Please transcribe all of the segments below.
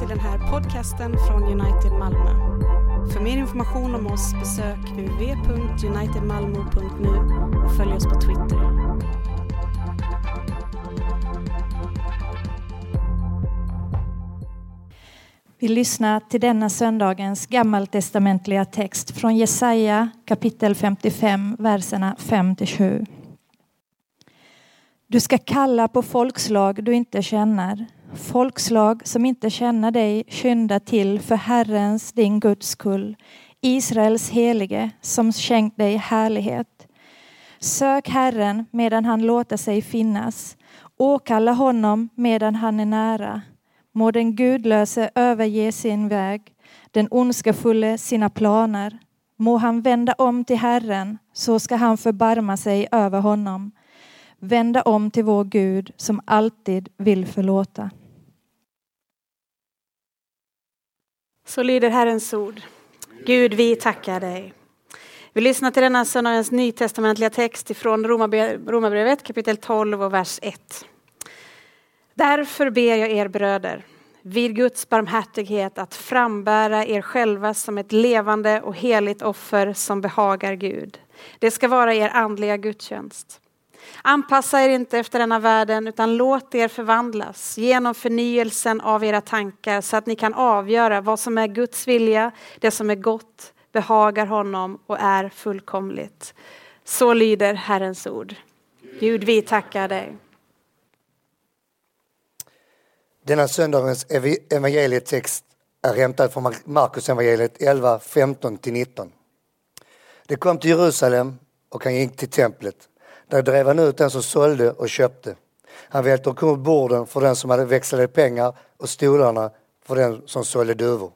till den här podcasten från United Malmö. För mer information om oss besök www.unitedmalmo.nu och följ oss på Twitter. Vi lyssnar till denna söndagens gammaltestamentliga text från Jesaja kapitel 55, verserna 5-7. Du ska kalla på folkslag du inte känner. Folkslag som inte känner dig skynda till för Herrens, din Guds skull, Israels helige som skänkt dig härlighet. Sök Herren medan han låter sig finnas. Åkalla honom medan han är nära. Må den gudlöse överge sin väg, den ondskefulle sina planer. Må han vända om till Herren, så ska han förbarma sig över honom. Vända om till vår Gud som alltid vill förlåta. Så lyder Herrens ord. Gud, vi tackar dig. Vi lyssnar till denna söndagens nytestamentliga text ifrån Romarbrevet kapitel 12 och vers 1. Därför ber jag er bröder, vid Guds barmhärtighet att frambära er själva som ett levande och heligt offer som behagar Gud. Det ska vara er andliga gudstjänst. Anpassa er inte efter denna världen utan låt er förvandlas genom förnyelsen av era tankar så att ni kan avgöra vad som är Guds vilja, det som är gott, behagar honom och är fullkomligt. Så lyder Herrens ord. Gud, vi tackar dig. Denna söndagens evangelietext är hämtad från Markus evangeliet 11, 15-19. Det kom till Jerusalem och han gick till templet. Där drev han ut den som sålde och köpte. Han välte omkull borden för den som hade växlade pengar och stolarna för den som sålde duvor.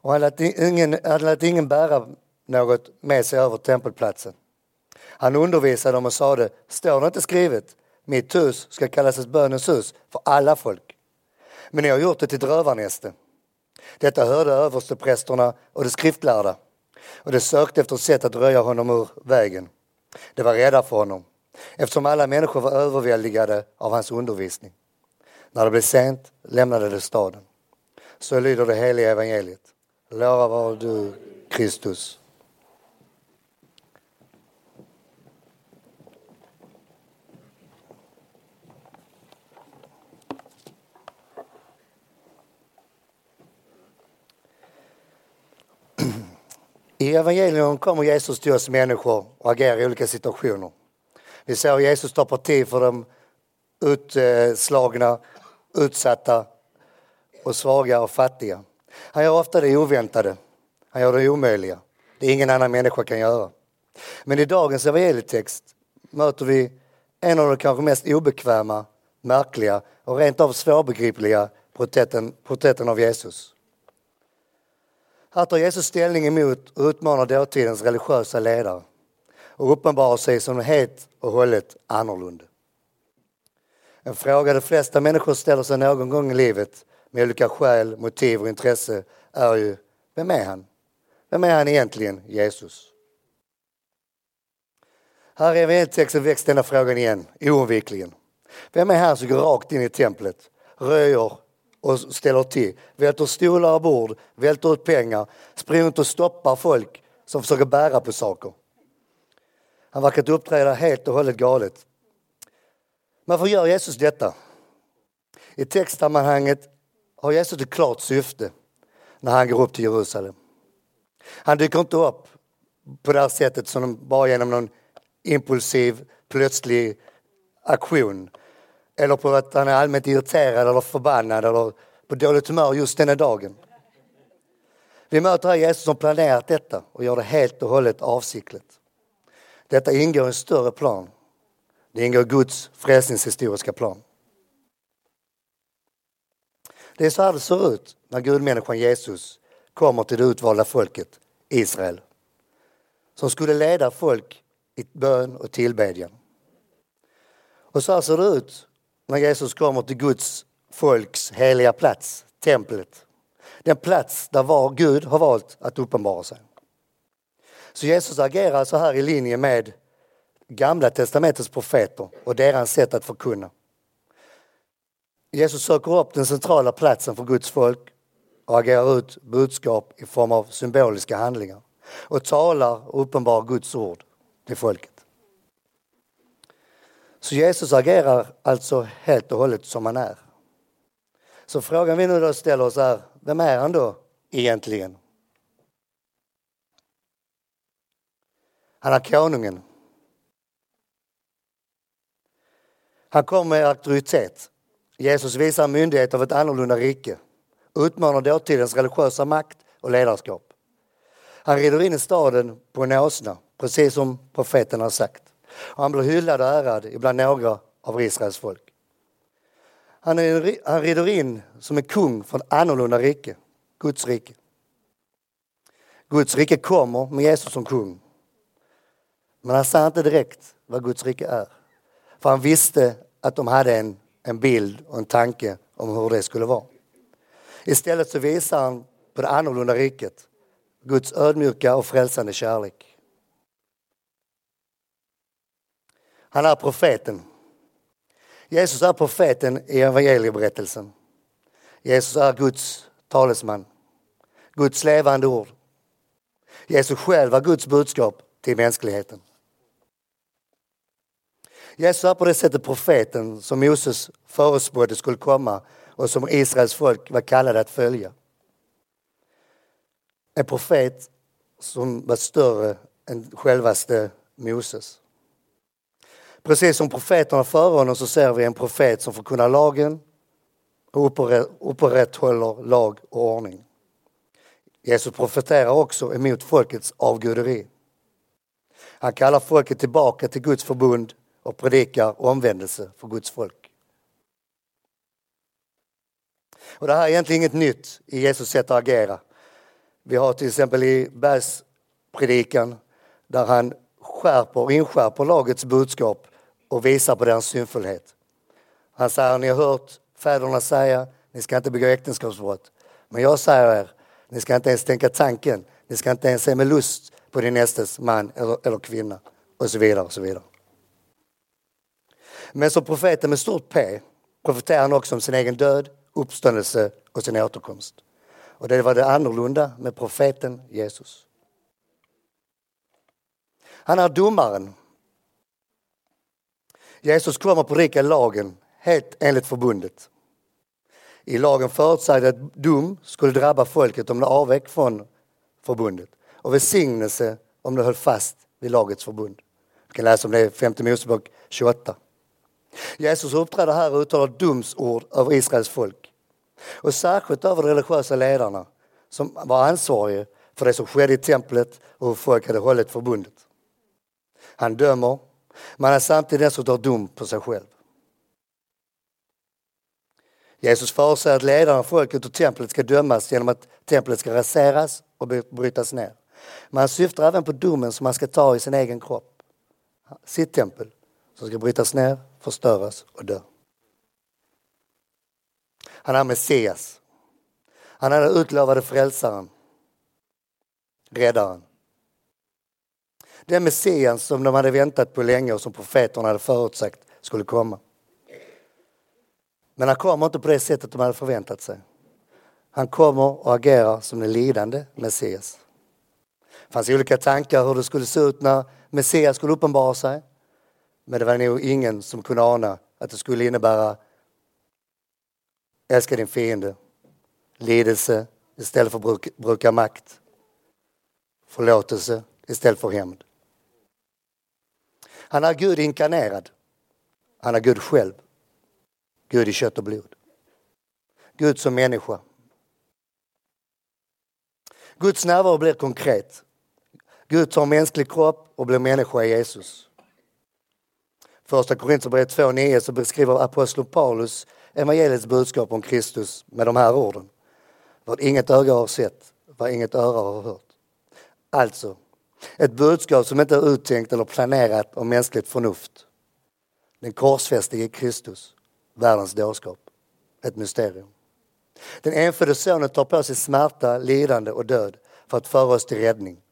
Och han lät ingen, han lät ingen bära något med sig över tempelplatsen. Han undervisade dem och sade, står det inte skrivet, mitt hus ska kallas ett bönens hus för alla folk. Men ni har gjort det till ett rövarnäste. Detta hörde översteprästerna och de skriftlärda och de sökte efter sätt att röja honom ur vägen. De var rädda för honom eftersom alla människor var överväldigade av hans undervisning. När det blev sent lämnade de staden. Så lyder det heliga evangeliet. Lovad var du, Kristus. I evangelium kommer Jesus till oss människor och agerar i olika situationer. Vi ser hur Jesus tar parti för de utslagna, utsatta och svaga och fattiga. Han gör ofta det oväntade. Han gör det omöjliga. Det ingen annan människa kan göra. Men i dagens evangelietext möter vi en av de kanske mest obekväma, märkliga och rent av svårbegripliga porträtten, porträtten av Jesus. Här tar Jesus ställning emot och utmanar dåtidens religiösa ledare och uppenbarar sig som helt och hållet annorlunda. En fråga de flesta människor ställer sig någon gång i livet med olika skäl, motiv och intresse är ju, vem är han? Vem är han egentligen, Jesus? Här i evangelietexten väcks denna frågan igen, oundvikligen. Vem är han som går rakt in i templet, röjer och ställer till. Välter stolar och bord, välter ut pengar, springer runt och stoppar folk som försöker bära på saker. Han verkar uppträda helt och hållet galet. Varför gör Jesus detta? I textsammanhanget har Jesus ett klart syfte när han går upp till Jerusalem. Han dyker inte upp på det här sättet som bara genom någon impulsiv, plötslig aktion eller på att han är allmänt irriterad eller förbannad eller på dåligt humör just denna dagen. Vi möter här Jesus som planerat detta och gör det helt och hållet avsiktligt. Detta ingår i en större plan. Det ingår i Guds frälsningshistoriska plan. Det är så här det ser ut när gudmänniskan Jesus kommer till det utvalda folket Israel. Som skulle leda folk i bön och tillbedjan. Och så här ser det ut när Jesus kommer till Guds folks heliga plats, templet. Den plats där var Gud har valt att uppenbara sig. Så Jesus agerar så här i linje med Gamla testamentets profeter och deras sätt att förkunna. Jesus söker upp den centrala platsen för Guds folk och agerar ut budskap i form av symboliska handlingar och talar och uppenbarar Guds ord till folket. Så Jesus agerar alltså helt och hållet som han är. Så frågan vi nu då ställer oss är, vem är han då egentligen? Han är konungen. Han kommer med auktoritet. Jesus visar myndighet av ett annorlunda rike, utmanar dåtidens religiösa makt och ledarskap. Han rider in i staden på en åsna, precis som profeten har sagt. Och han blir hyllad och ärad ibland några av Israels folk. Han, är, han rider in som en kung från ett annorlunda rike, Guds rike. Guds rike kommer med Jesus som kung. Men han sa inte direkt vad Guds rike är. För han visste att de hade en, en bild och en tanke om hur det skulle vara. Istället så visar han på det annorlunda riket, Guds ödmjuka och frälsande kärlek. Han är profeten. Jesus är profeten i evangelieberättelsen. Jesus är Guds talesman, Guds levande ord. Jesus själv är Guds budskap till mänskligheten. Jesus är på det sättet profeten som Moses förutspådde skulle komma och som Israels folk var kallade att följa. En profet som var större än självaste Moses. Precis som profeterna före honom så ser vi en profet som förkunnar lagen och upprätthåller lag och ordning. Jesus profeterar också emot folkets avguderi. Han kallar folket tillbaka till Guds förbund och predikar omvändelse för Guds folk. Och det här är egentligen inget nytt i Jesus sätt att agera. Vi har till exempel i bergspredikan där han skärper och inskärper lagets budskap och visar på deras synfullhet. Han säger, ni har hört fäderna säga, ni ska inte begå äktenskapsbrott. Men jag säger er, ni ska inte ens tänka tanken, ni ska inte ens se med lust på din nästes man eller, eller kvinna och så vidare och så vidare. Men som profeten med stort P profeterar han också om sin egen död, uppståndelse och sin återkomst. Och det var det annorlunda med profeten Jesus. Han är domaren. Jesus kommer att predika lagen helt enligt förbundet. I lagen förutsägde att dom skulle drabba folket om det avvek från förbundet och välsignelse om det höll fast vid lagets förbund. Vi kan läsa om det i 5 Mosebok 28. Jesus uppträder här och uttalar domsord över Israels folk. Och särskilt över de religiösa ledarna som var ansvariga för det som skedde i templet och hur folk hade hållit förbundet. Han dömer, men han samtidigt dessutom dom på sig själv. Jesus förutsäger att ledarna av folket och templet ska dömas genom att templet ska raseras och brytas ner. Men han syftar även på domen som han ska ta i sin egen kropp. Sitt tempel som ska brytas ner, förstöras och dö. Han är Messias. Han är den utlovade frälsaren, räddaren. Den Messias som de hade väntat på länge och som profeterna hade förutsagt skulle komma. Men han kommer inte på det sättet de hade förväntat sig. Han kommer och agerar som den lidande Messias. Det fanns olika tankar hur det skulle se ut när Messias skulle uppenbara sig. Men det var nog ingen som kunde ana att det skulle innebära älska din fiende, lidelse istället för att bruka makt, förlåtelse istället för hämnd. Han är Gud inkarnerad. Han är Gud själv. Gud i kött och blod. Gud som människa. Guds närvaro blir konkret. Gud tar mänsklig kropp och blir människa i Jesus. Första Korinthierbrevet 2.9 så beskriver aposteln Paulus evangeliets budskap om Kristus med de här orden. Vad inget öga har sett, vad inget öra har hört. Alltså, ett budskap som inte är uttänkt eller planerat av mänskligt förnuft. Den korsfästige Kristus, världens dårskap. Ett mysterium. Den enfödde sonen tar på sig smärta, lidande och död för att föra oss till räddning,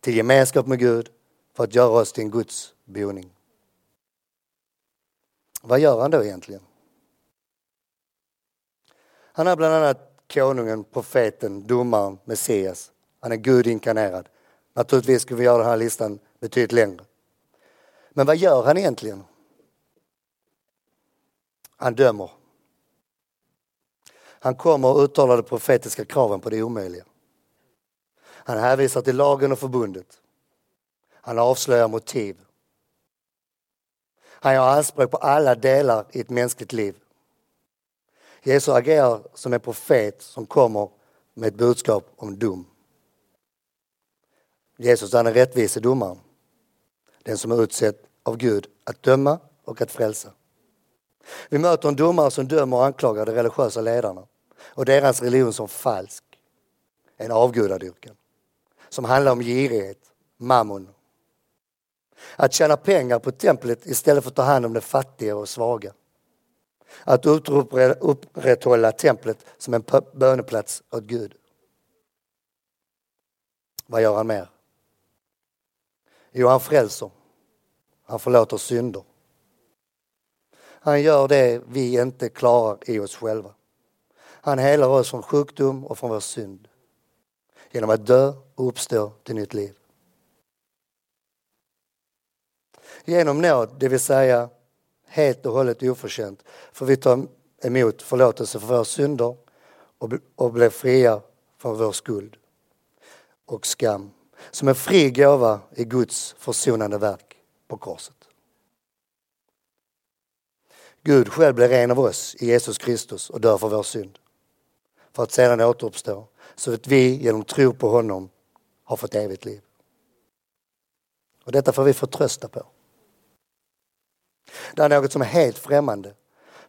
till gemenskap med Gud, för att göra oss till en Guds boning. Vad gör han då egentligen? Han är bland annat konungen, profeten, domaren, Messias. Han är Gud inkarnerad. Naturligtvis skulle vi göra den här listan betydligt längre. Men vad gör han egentligen? Han dömer. Han kommer och uttalar de profetiska kraven på det omöjliga. Han hänvisar till lagen och förbundet. Han avslöjar motiv. Han gör anspråk på alla delar i ett mänskligt liv. Jesus agerar som en profet som kommer med ett budskap om dom. Jesus är den rättvise domaren. Den som är utsedd av Gud att döma och att frälsa. Vi möter en domare som dömer och anklagar de religiösa ledarna och deras religion som falsk. En avgudadyrkan som handlar om girighet, mammon. Att tjäna pengar på templet istället för att ta hand om de fattiga och svaga. Att upprätthålla templet som en böneplats åt Gud. Vad gör han mer? Jo, han frälser. Han förlåter synder. Han gör det vi inte klarar i oss själva. Han helar oss från sjukdom och från vår synd. Genom att dö och uppstå till nytt liv. Genom nåd, det vill säga helt och hållet oförtjänt, får vi ta emot förlåtelse för våra synder och bli fria från vår skuld och skam. Som en fri gåva i Guds försonande verk på korset. Gud själv blir en av oss i Jesus Kristus och dör för vår synd. För att sedan återuppstå så att vi genom tro på honom har fått evigt liv. Och detta får vi förtrösta på. Det är något som är helt främmande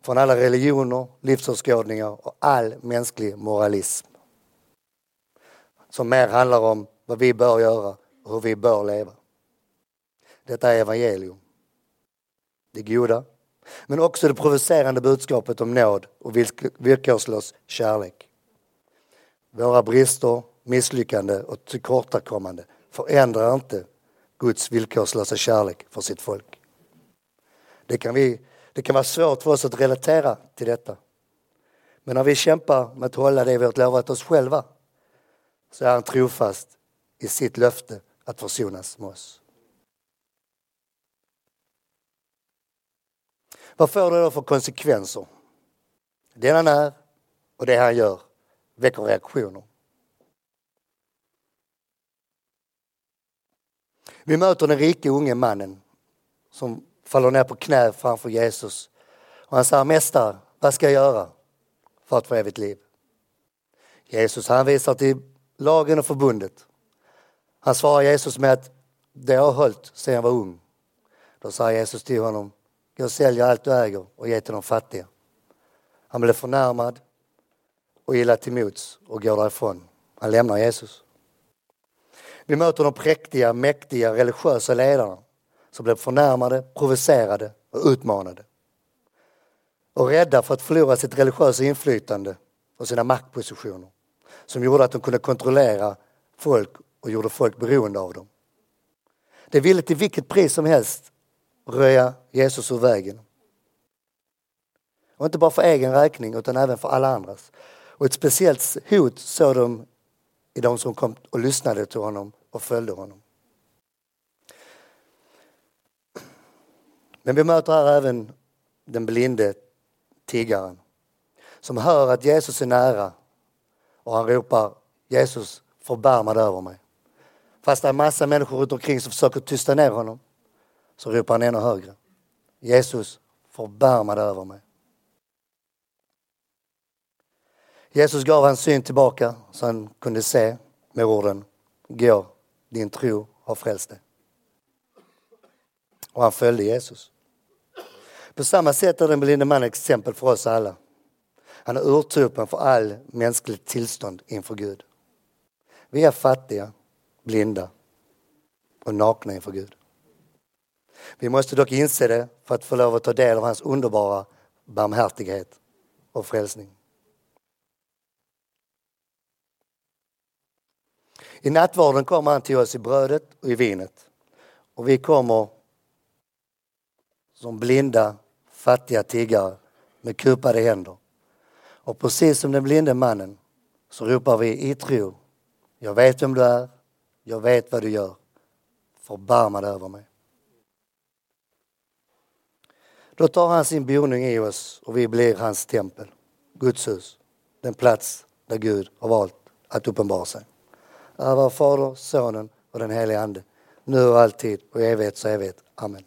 från alla religioner, livsåskådningar och all mänsklig moralism. Som mer handlar om vad vi bör göra och hur vi bör leva. Detta är evangelium. Det goda, men också det provocerande budskapet om nåd och villkorslös kärlek. Våra brister, misslyckande och tillkortakommande förändrar inte Guds villkorslösa kärlek för sitt folk. Det kan, vi, det kan vara svårt för oss att relatera till detta. Men när vi kämpar med att hålla det vi har lovat oss själva så är han trofast i sitt löfte att försonas med oss. Vad får det då för konsekvenser? Det han är och det han gör väcker reaktioner. Vi möter den rike unge mannen som faller ner på knä framför Jesus. Och han säger, Mästare, vad ska jag göra för att få evigt liv? Jesus hänvisar till lagen och förbundet. Han svarar Jesus med att det jag har hållit sedan jag var ung. Då säger Jesus till honom, gå och sälj allt du äger och ge till de fattiga. Han blev förnärmad och illa till mots och går därifrån. Han lämnar Jesus. Vi möter de präktiga, mäktiga, religiösa ledarna som blev förnärmade, provocerade och utmanade. Och rädda för att förlora sitt religiösa inflytande och sina maktpositioner som gjorde att de kunde kontrollera folk och gjorde folk beroende av dem. De ville till vilket pris som helst röja Jesus ur vägen. Och inte bara för egen räkning utan även för alla andras. Och ett speciellt hot såg de i de som kom och lyssnade till honom och följde honom. Men vi möter här även den blinde tiggaren som hör att Jesus är nära och han ropar Jesus förbarma dig över mig. Fast det är massa människor runt omkring som försöker tysta ner honom så ropar han ännu högre. Jesus förbarma dig över mig. Jesus gav hans syn tillbaka så han kunde se med orden Gå, din tro har frälst dig. Och han följde Jesus. På samma sätt är den blinde mannen exempel för oss alla. Han är urtypen för all mänskligt tillstånd inför Gud. Vi är fattiga, blinda och nakna inför Gud. Vi måste dock inse det för att få lov att ta del av hans underbara barmhärtighet och frälsning. I nattvarden kommer han till oss i brödet och i vinet. Och vi kommer som blinda, fattiga tiggare med kupade händer. Och precis som den blinde mannen så ropar vi i tro. Jag vet vem du är. Jag vet vad du gör. Förbarma dig över mig. Då tar han sin boning i oss och vi blir hans tempel, Guds hus, den plats där Gud har valt att uppenbara sig. Ära Fader, Sonen och den helige Ande, nu och alltid och i evighet så evighet. Amen.